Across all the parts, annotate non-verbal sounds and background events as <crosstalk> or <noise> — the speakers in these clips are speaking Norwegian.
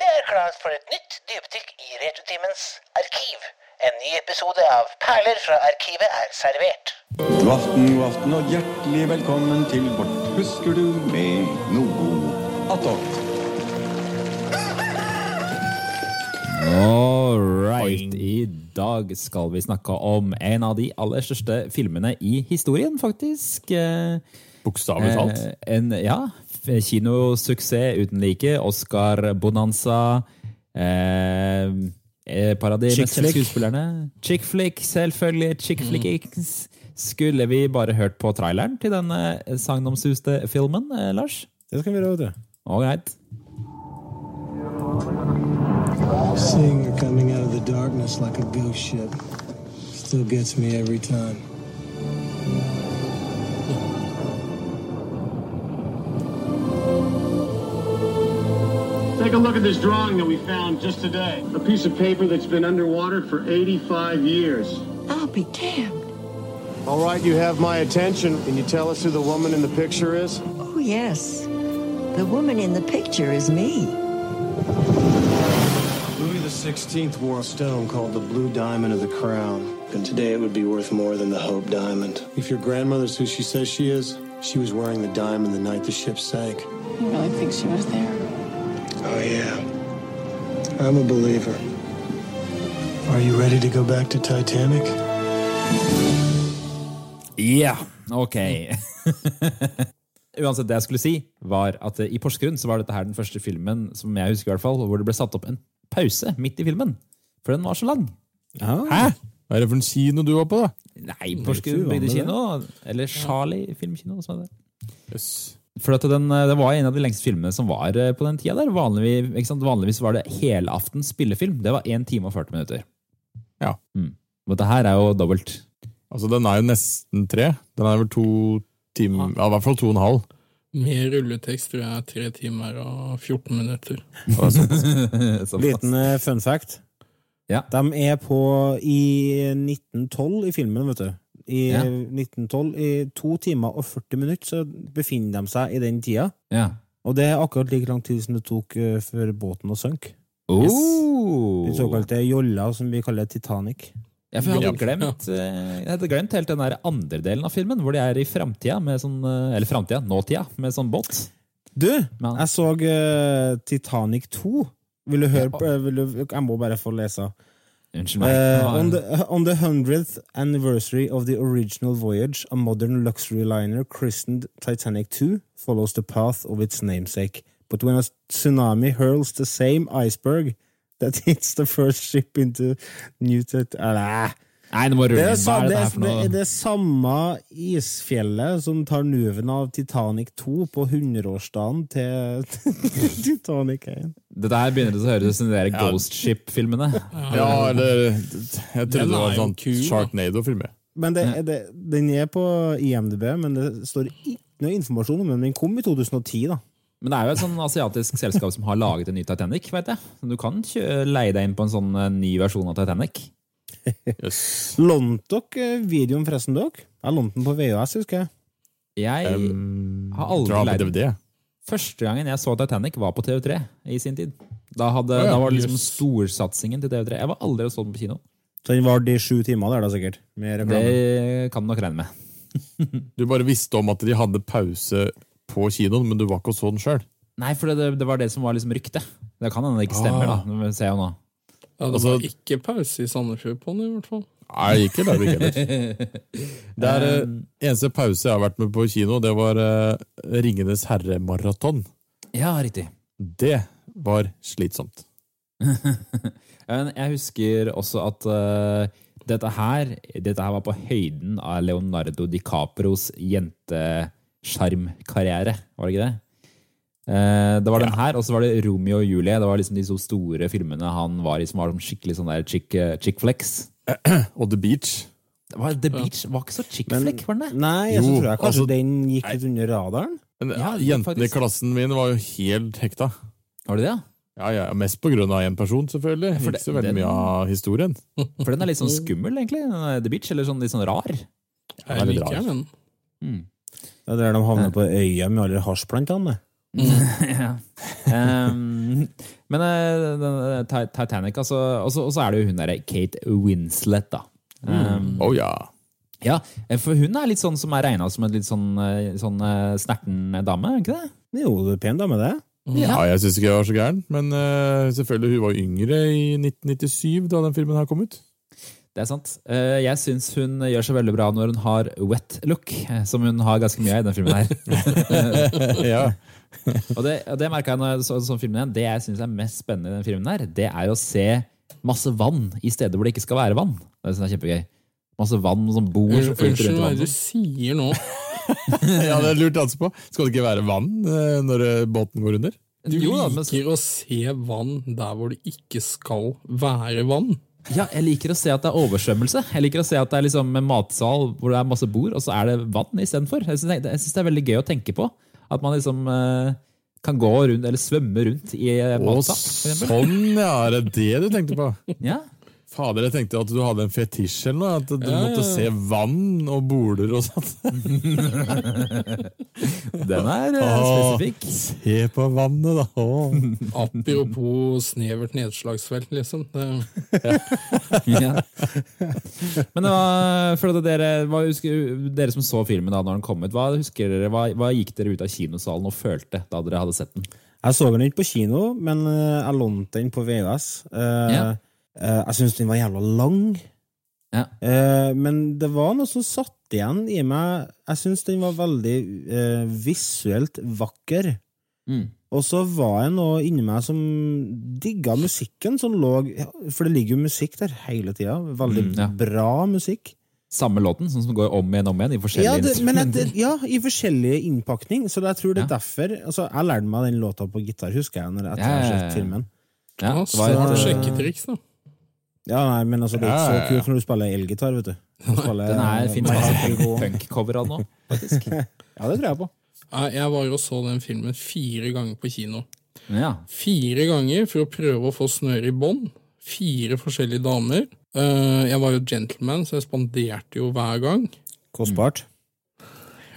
Det er klart for et nytt dypdykk i Retutimens arkiv. En ny episode av Perler fra arkivet er servert. God aften, god aften og hjertelig velkommen til vårt Husker du med noe attåt. All right. I dag skal vi snakke om en av de aller største filmene i historien, faktisk. Eh, Bokstavelig talt. eh, En, ja, kinosuksess uten like. Oscar-bonanza. Eh, eh, Paradis med skuespillerne. Chick flick, selvfølgelig. Chick flick X. Skulle vi bare hørt på traileren til denne sagnomsuste filmen, eh, Lars? Det skal vi gjøre, vet du. Ålreit. right. Seeing her coming out of the darkness like a ghost ship still gets me every time. Take a look at this drawing that we found just today. A piece of paper that's been underwater for 85 years. I'll be damned. All right, you have my attention. Can you tell us who the woman in the picture is? Oh, yes. The woman in the picture is me. Louis XVI wore a stone called the Blue Diamond of the Crown. And today it would be worth more than the Hope Diamond. If your grandmother's who she says she is, she was wearing the diamond the night the ship sank. You really think she was there? Oh, yeah. I'm a believer. Are you ready to go back to Titanic? Ja, ok. <laughs> Uansett, det jeg skulle si, var at eh, i Porsgrunn så var dette her den første filmen som jeg husker i hvert fall, hvor det ble satt opp en pause midt i filmen. For den var så lang. Ja. Hæ? Hva er det for en kino du var på, da? Nei, Porsgrunn uvanlig, bygdekino. Eller Charlie filmkino. Som er det. Yes. For at den, eh, det var en av de lengste filmene som var eh, på den tida. der. Vanligvis, ikke sant? Vanligvis var det helaftens spillefilm. Det var 1 time og 40 minutter. Ja. Mm. Men det her er jo dobbelt. Altså, den er jo nesten tre. Den er vel to timer Ja, i hvert fall to og en halv. Med rulletekst tror jeg er tre timer og 14 minutter. <laughs> Liten eh, fun fact. Ja. De er på i 1912 i filmen, vet du. I Ja. 1912, i to timer og 40 minutter, så befinner de seg i den tida. Ja. Og det er akkurat like lang tid som det tok eh, før båten å synke. Oh. Den såkalte jolla, som vi kaller Titanic. Ja, for jeg hadde glemt eh, Jeg hadde glemt helt den der andre delen av filmen, hvor de er i framtida sånn eh, Eller framtida, nåtida, med sånn båt. Du, Men- jeg så uh, Titanic 2. Vil du høre på vil du, Jeg må bare få lese. Unnskyld meg. Uh, <laughs> on, the, on the 100th anniversary of the original voyage, a modern luxury liner christened Titanic 2 follows the path of its namesake. But when a tsunami hurls the same iceberg that <laughs> hits the first ship into New. Nei, det må det, er sa- er det, er, det er det samme isfjellet som tar nuven av Titanic 2 på 100-årsdagen til <laughs> Titanic 1. Dette der begynner det å høres ut som de der Ghost Ship-filmene. Ja, eller Jeg trodde det var en sånn. Sharknado-film. Men det, det, den er på IMDb, men det står ikke noe informasjon om den. Den kom i 2010, da. Men det er jo et sånn asiatisk selskap som har laget en ny Titanic. vet jeg. Så Du kan leie deg inn på en sånn eh, ny versjon av Titanic. Yes. Lånte dere eh, videoen forresten, dere? Jeg lånte den på VHS, husker jeg. Jeg Um, har aldri lært DVD. Første gangen jeg så Titanic, var på TV3 i sin tid. Da, hadde, oh, ja, da var det liksom yes. storsatsingen til TV3. Jeg var aldri og så den på kino. Så den var de sju timer, der da sikkert. Med. Det kan du nok regne med. <laughs> Du bare visste om at de hadde pause på kinoen, men du var ikke og så den sjøl. Nei, for det, det var det som var liksom ryktet. Det kan hende det ikke stemmer, Ah. da. Ja, det Altså- var ikke pause i Sandefjord på den, i hvert fall. Nei, ikke der ikke heller. <laughs> Det er eh, eneste pause jeg har vært med på kino, det var uh, Ringenes herre-maraton. Ja, riktig. Det var slitsomt. <laughs> Jeg husker også at uh, dette her Dette her var på høyden av Leonardo DiCapros jentesjarmkarriere, var det ikke det? Eh, det var den her, og så var det Romeo og Julie. Det var liksom de så store filmene han var i, som var sånn skikkelig sånn der chick, eh, chick flex. <clears throat> Og The Beach. Det var, The Beach var ikke så chick-flex, fleck, var den det? Nei, jeg så Jo, tror jeg kanskje altså- den gikk litt under radaren. Men Ja, Jentene faktisk. i klassen min var jo helt hekta. Var det det? ja? Ja, ja, Mest på grunn av én person, selvfølgelig. for Ikke så veldig den- mye av historien. For den er litt sånn <laughs> skummel, egentlig. The Beach, eller sånn litt sånn rar. er Jeg liker den. Mm. Det er der de havner på øya med alle hasjplantene. <laughs> ja. Ehm, men Ti- Titanic, altså Og så og så er det jo hun derre Kate Winslet, da. Ehm, Å ja. ja, eh, for hun er litt sånn som er regna som en litt sånn, sånn snerten dame, ikke det? Jo, det er pen dame, det. Ja, jeg syns ikke jeg var så gæren, men uh, selvfølgelig, hun var yngre i 1997 da den filmen her kom ut. Det er sant. Uh, Jeg syns hun gjør seg veldig bra når hun har wet look, som hun har ganske mye av i den filmen her. <laughs> <laughs> ja. <laughs> og det, og det merka jeg når jeg så så filmen igjen. Det jeg syns er mest spennende i den filmen, her, det er å se masse vann i steder hvor det ikke skal være vann. Det synes jeg er kjempegøy. Masse vann som bor som flyter rundt i hva er det du vannet. sier nå. <laughs> ja, det er lurt altså på. Skal det ikke være vann eh, når eh, båten går under? Du Jo da, men- liker å se vann der hvor det ikke skal være vann. Ja, jeg liker å se at det er oversvømmelse. Jeg liker å se at det er liksom en matsal hvor det er masse bord, og så er det vann istedenfor. Jeg syns det er veldig gøy å tenke på. At man liksom eh, kan gå rundt, eller svømme rundt i Å, matsal. for eksempel. sånn, ja. Er det det du tenkte på? Ja. Fader, jeg tenkte at du hadde en fetisj eller noe. At du Ja, måtte ja. se vann og boler og sånt. <laughs> Den er eh, Åh, spesifikk. Se på vannet, da. Åh. Apropos snevert nedslagsfelt, liksom. Det, <laughs> Ja. Men det var, for dere, hva husker, dere som så filmen da når den kom ut, hva, dere, hva, hva gikk dere ut av kinosalen og følte da dere hadde sett den? Jeg så den ikke på kino, men eh, jeg lånte den på VHS. Uh, Ja. Eh, jeg syns den var jævla lang. Ja. Eh, men det var noe som satt igjen i meg. Jeg syns den var veldig eh, visuelt vakker. Mm. Og så var det noe inni meg som digga musikken som lå For det ligger jo musikk der hele tida. Veldig Mm, ja. bra musikk. Samme låten, sånn som går om igjen om igjen i Ja, det, men instrumenter. ja, i forskjellige innpakning. Så jeg tror det er Ja. derfor altså, Jeg lærte meg den låta på gitar, husker jeg, når, etter Ja, jeg har ja, ja. sett filmen. Ja, det var et, sjekketriks, da. Ja, nei, men altså, det er ikke så kult når du spiller elgitar, vet du. <laughs> Du spiller- Den er fin Nei, masse det går. <laughs> punk-cover av den nå, faktisk. <laughs> Ja, det tror jeg på. Jeg var og så den filmen fire ganger på kino. Ja. Fire ganger for å prøve å få snøre i bånd. Fire forskjellige damer. Eh, Jeg var jo gentleman, så jeg spanderte jo hver gang. Kostbart.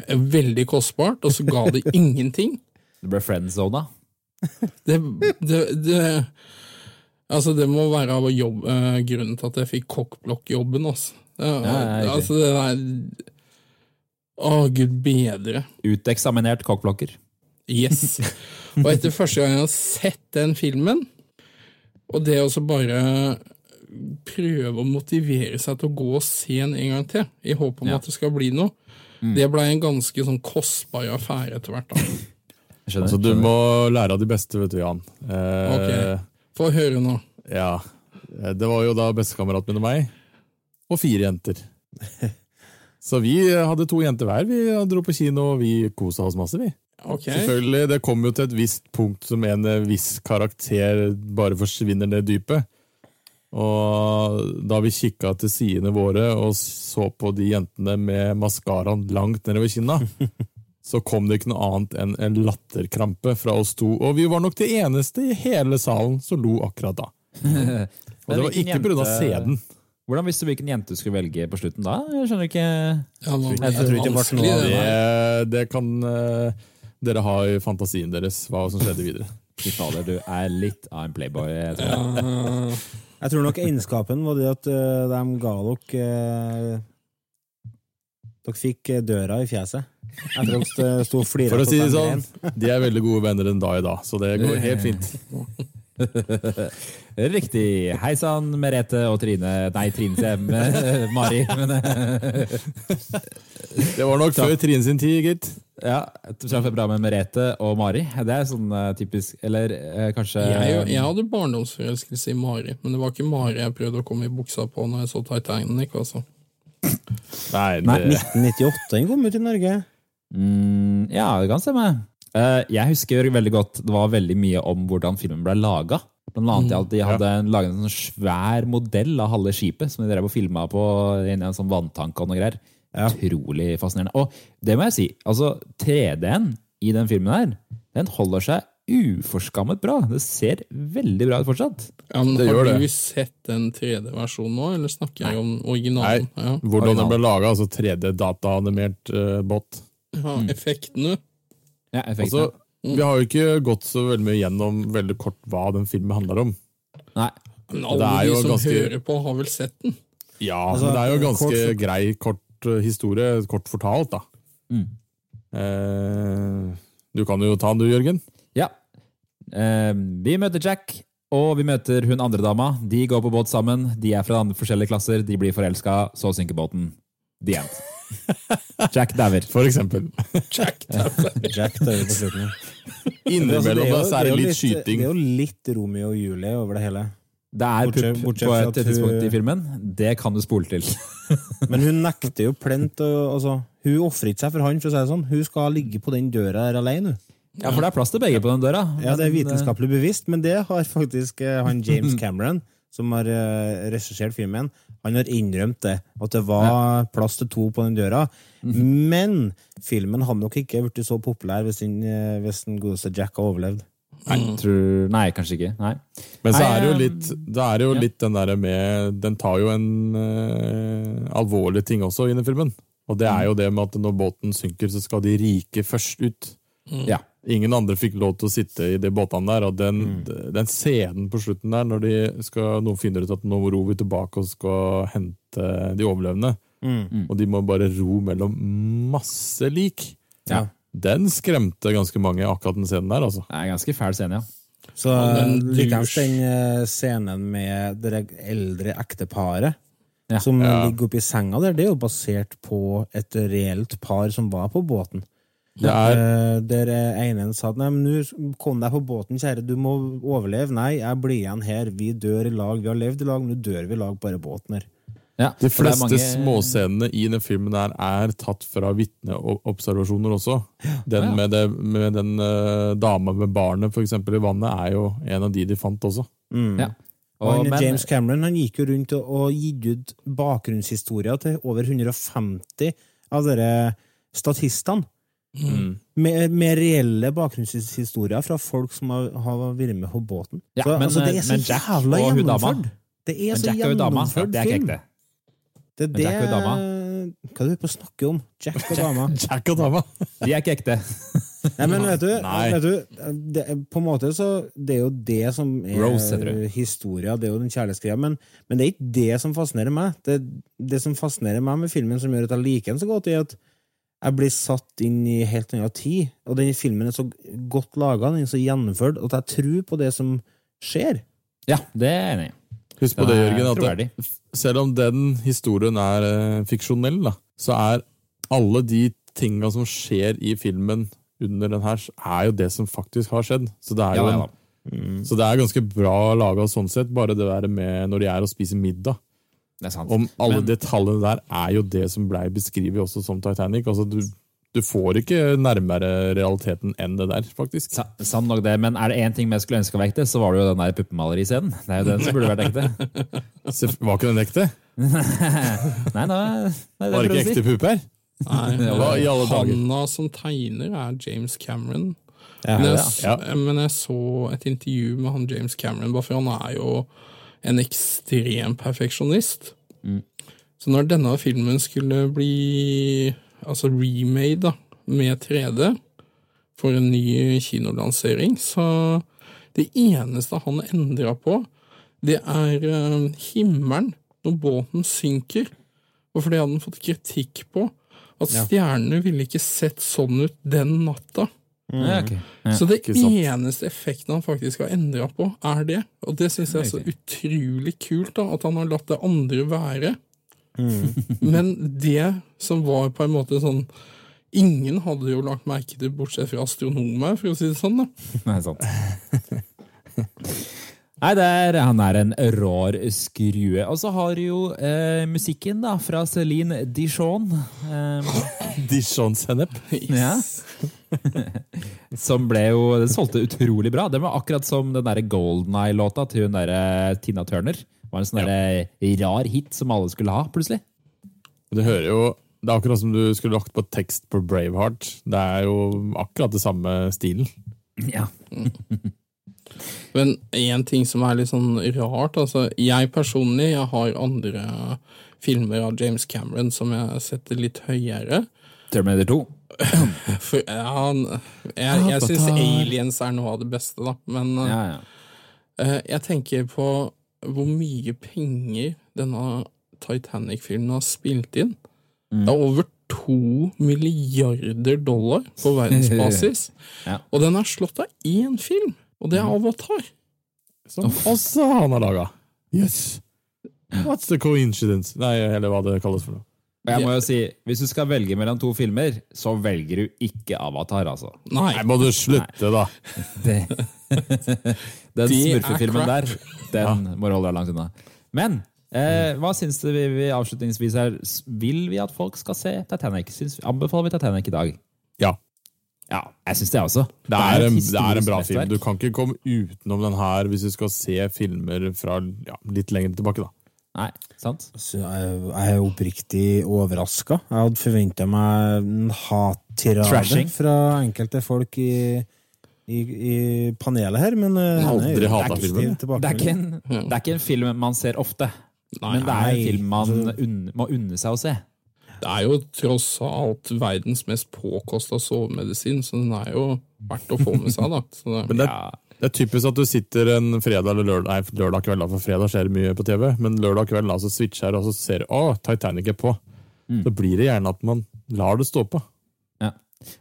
Eh, Veldig kostbart, og så ga det ingenting. Det ble friendzona. Det, det, det Altså, det må være av jobb, eh, grunnen til at jeg fikk kokkblokkjobben, altså. Det, Ja, altså, det der Å, gud bedre. Uteksaminert kokkblokker. Yes. Og etter første gang jeg har sett den filmen, og det å bare prøve å motivere seg til å gå og se den en gang til, i håp om Ja. at det skal bli noe, det blei en ganske sånn kostbar affære etter hvert. da. Jeg skjønner. Altså, du må lære av de beste, vet du, Jan. Eh, Ok. Få høre nå. Ja. Eh, Det var jo da bestekameraten min og meg, og fire jenter. <laughs> Så vi hadde to jenter hver. Vi dro på kino, og vi kosa oss masse, vi. Okay. Selvfølgelig, Det kom jo til et visst punkt som en viss karakter bare forsvinner ned dypet. Og da vi kikka til sidene våre og så på de jentene med maskaraen langt nedover kinna, <laughs> så kom det ikke noe annet enn en latterkrampe fra oss to. Og vi var nok de eneste i hele salen som lo akkurat da. <laughs> Og det var ikke pga. sæden. Hvordan visste du hvilken jente du skulle velge på slutten da? Jeg skjønner ikke Ja, nå ble Jeg tror ikke det var noe av det der. Det, kan uh, dere ha i fantasien deres, hva som skjedde videre. <laughs> Fy fader, du er litt av en playboy. Jeg tror. Ja, <laughs> Jeg tror nok egenskapen var det at uh, de ga dere uh, Dere fikk døra i fjeset. Etter at det sto og flira For å si det sånn, de er veldig gode venner den dag i dag, så det går helt fint. <laughs> Riktig. Hei sann, Merete og Trine. Nei, Trine sier jeg. Mari. Men, eh, Det var nok før Trine sin tid, gitt. ja, Bra med Merete og Mari. Det er sånn eh, typisk Eller eh, kanskje Jeg, jeg hadde barndomsforelskelse i Mari, men det var ikke Mari jeg prøvde å komme i buksa på når jeg så Titanic. altså. Nei, Nei, 1998 den kom ut i Norge. Mm, ja, det kan stemme. Eh, jeg husker veldig godt det var veldig mye om hvordan filmen ble laga. Blant annet at de hadde laget en sånn svær modell av halve skipet som de drev og filma på inni en sånn vanntank og noe greier. Ja. Utrolig fascinerende. Og det må jeg si, altså 3D-en i den filmen her, den holder seg uforskammet bra. Det ser veldig bra ut fortsatt. Ja, men Det Har du det. sett den 3D-versjonen nå, eller snakker jeg om originalen? Ja. hvordan den ble laga, altså 3D-dataanimert uh, bot. Ja, Effektene. Ja, effektene. Altså. Vi har jo ikke gått så veldig mye gjennom veldig kort hva den filmen handler om. Nei. Men alle er de som ganske- hører på, har vel sett den? Ja, Altså, men det er jo ganske kort for- grei, kort eh, historie, kort fortalt, da. Mm. Eh, du kan jo ta den du, Jørgen. Ja. Eh, vi møter Jack, og vi møter hun andre dama. De går på båt sammen. De er fra forskjellige klasser. De blir forelska, så synker båten. The end. Jack dauer. For eksempel. Jack Jack dør på slutten. Innimellom Altså, er det litt, litt Det er jo litt Romeo og Julie over det hele. Det er Bortsett- pupp bortsett på et hun- tidspunkt i filmen. Det kan du spole til. <laughs> Men hun nekter jo plent Og, altså, Hun ofrer ikke seg for han, for å si det sånn. Hun skal ligge på den døra her alene. hun. Ja, for det er plass til begge på den døra. Ja, det er eh, vitenskapelig bevisst, men det har faktisk eh, han James <laughs> Cameron, som har uh, regissert filmen, han har innrømt det. At det var plass til to på den døra. Mhm. Men filmen hadde nok ikke blitt så populær hvis den, eh, hvis den godeste Jack hadde overlevd. Nei, tror, nei, kanskje ikke. Nei. Men så er det jo eh, litt, det er jo ja. litt den derre med Den tar jo en uh, alvorlig ting også inn i filmen. Og det Mm. er jo det med at når båten synker, så skal de rike først ut. Ja. Ingen andre fikk lov til å sitte i de båtene der. Og den, Mm. den scenen på slutten der, når de skal, noen finner ut at nå ror vi tilbake og skal hente de overlevende, Mm. og de må bare ro mellom masse lik, Ja. den skremte ganske mange, akkurat den scenen der. altså. Det er en ganske fæl scene, ja. Så likeens den eh, scenen med det eldre ekteparet Ja. som Ja. ligger oppi senga der, det er jo basert på et reelt par som var på båten. Det er, Eh, Der ene sa at nei, men nå kom deg på båten, kjære, du må overleve. Nei, jeg blir igjen her, vi dør i lag, vi har levd i lag, nå dør vi i lag, bare båten her. ja. De fleste mange- småscenene i den filmen der er tatt fra vitneobservasjoner også. Den Ja, ja. med, det, med den uh, dama med barnet for eksempel, i vannet er jo en av de de fant også. Mm. Ja. Og Og, han, men, James Cameron han gikk jo rundt og, og gitt ut bakgrunnshistorier til over 150 av dere statistene. Mm. Med, med reelle bakgrunnshistorier fra folk som har, har vært med på båten. Ja, så, men- altså, det er så men Jack jævla og gjennomført. Det er men så Jack gjennomført det er ikke film. ekte. Det er det Jack og dama? Hva er du på å snakke om? Jack og dama? <laughs> Jack og dama! De er ikke ekte. <laughs> Nei, men vet du, vet du det, på en måte så Det er jo det som er Rose, historia, det er jo den kjærlighetsgreia, men, men det er ikke det som fascinerer meg. Det, det som fascinerer meg med filmen, som gjør at jeg liker den så godt, er at jeg blir satt inn i helt annen tid. Og den filmen er så godt laga, den er så gjennomført, at jeg tror på det som skjer. Ja, det er jeg enig i. Husk på det, Jørgen, at det, selv om den historien er uh, fiksjonell, da, så er alle de tinga som skjer i filmen under den her, er jo det som faktisk har skjedd. Så det er jo Ja, en, ja. Så det er ganske bra laga sånn sett, bare det der med når de er og spiser middag. Det er sant. Om alle Men- detaljene der er jo det som blei beskrevet også som Titanic. Altså, du, du får ikke nærmere realiteten enn det der, faktisk. Sa- sant nok det, men er det én ting vi skulle ønske var ekte, så var det jo den der puppemaleriscenen. Det er jo den som burde vært ekte. <laughs> Se- Var ikke den ekte? <laughs> Nei, nei, nei det Var det ikke ekte pupper? Nei, <laughs> var, i alle dager? Hanna som tegner, er James Cameron. Ja, men, jeg, Ja. men jeg så et intervju med han James Cameron, bare for han er jo en ekstrem perfeksjonist. Mm. Så når denne filmen skulle bli altså remade da, med 3D for en ny kinolansering, så det eneste han endra på, det er eh, himmelen når båten synker. Og for det hadde han fått kritikk på. At stjernene ville ikke sett sånn ut den natta. Ja. Ja. Så det eneste effekten han faktisk har endra på, er det. Og det syns jeg er så utrolig kult, da, at han har latt det andre være. <laughs> Men det som var på en måte sånn Ingen hadde jo lagt merke til, bortsett fra astronomer, for å si det sånn. da. Nei, sant. <laughs> Nei, det er, han er en rar skrue. Og så har du jo eh, musikken da, fra Celine Dijon. <laughs> Eh, Dijon-sennep. ja. <laughs> Som ble jo Det solgte utrolig bra. Det var akkurat som den der Golden Eye-låta til hun der, Tina Turner. Det var en sånn ja. rar hit som alle skulle ha, plutselig. Det hører jo Det er akkurat som du skulle lagt på tekst på Braveheart. Det er jo akkurat det samme stilen. Ja. <laughs> Men én ting som er litt sånn rart altså Jeg personlig jeg har andre filmer av James Cameron som jeg setter litt høyere. Terminator 2. <laughs> For, ja, jeg jeg syns Aliens er noe av det beste, da. Men Ja, ja. eh, jeg tenker på hvor mye penger denne Titanic-filmen har spilt inn. Det er over to milliarder dollar på verdensbasis. <laughs> Ja. Og den er slått av én film, og det er Avatar. Som også han har laga. Yes. What's the coincidence? Nei, eller hva det kalles for noe. Jeg må jo si, Hvis du skal velge mellom to filmer, så velger du ikke Avatar, altså. Nei, må du slutte, da. Det, <laughs> den De smurfefilmen der, den må du holde deg langt unna. Men eh, hva syns du vi, vi avslutningsvis her? Vil vi at folk skal se Titanic? Syns, anbefaler vi Titanic i dag? Ja. Ja, jeg syns det også. Det er, en, det er en bra film. Du kan ikke komme utenom den her hvis du skal se filmer fra ja, litt lenger tilbake. da. Nei, sant? Så jeg, jeg er oppriktig overraska. Jeg hadde forventa meg en hattirade fra enkelte folk i, i, i panelet her, men eh, Aldri det er. Det er, ikke en, det er ikke en film man ser ofte, men det er en film man unn, må unne seg å se. Det er jo tross alt verdens mest påkosta sovemedisin, så den er jo verdt å få med seg, da. Så det, Men det, Ja. det er typisk at du sitter en fredag eller lørdag Nei, lørdag kveld, da, for fredag skjer det mye på TV, men lørdag kveld da, så switcher og så ser du å, Titanic er på. Så blir det gjerne at man lar det stå på. Ja.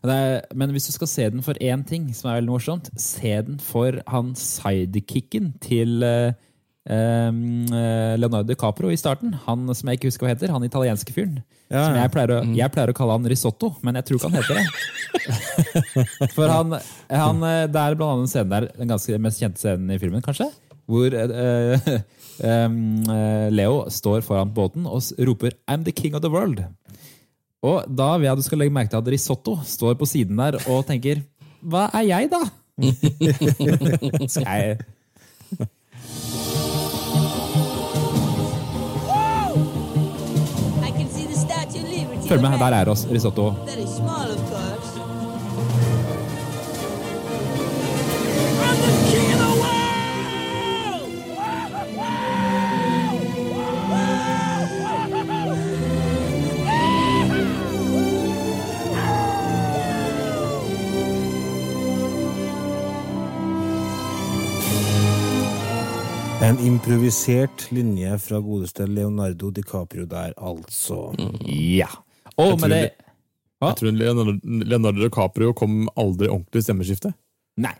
Det er, men hvis du skal se den for én ting, som er veldig morsomt, se den for han sidekicken til eh, Leonardo DiCaprio i starten. Han som jeg ikke husker hva heter, han italienske fyren. Ja, Som ja. jeg pleier, å, jeg pleier å kalle han risotto, men jeg tror ikke han heter det. <laughs> For han, han eh, Det er blant annet en scene der, den ganske mest kjente scenen i filmen, kanskje, hvor uh, <laughs> eh, Leo står foran båten og roper 'I'm the king of the world'. Og da vil jeg at du skal legge merke til at risotto står på siden der og tenker 'hva er jeg, da?' <laughs> Skal jeg følge med, der er oss risotto. En improvisert linje fra godeste Leonardo DiCaprio der, altså. Ja. Og tror det Jeg tror Leonardo DiCaprio kom aldri ordentlig i stemmeskiftet. Nei.